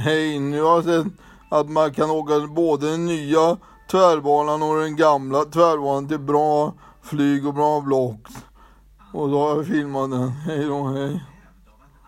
Hej, nu har jag sett att man kan åka både den nya tvärbanan och den gamla tvärbanan till bra flyg och bra block. Och då har jag filmat den. Hej då, hej.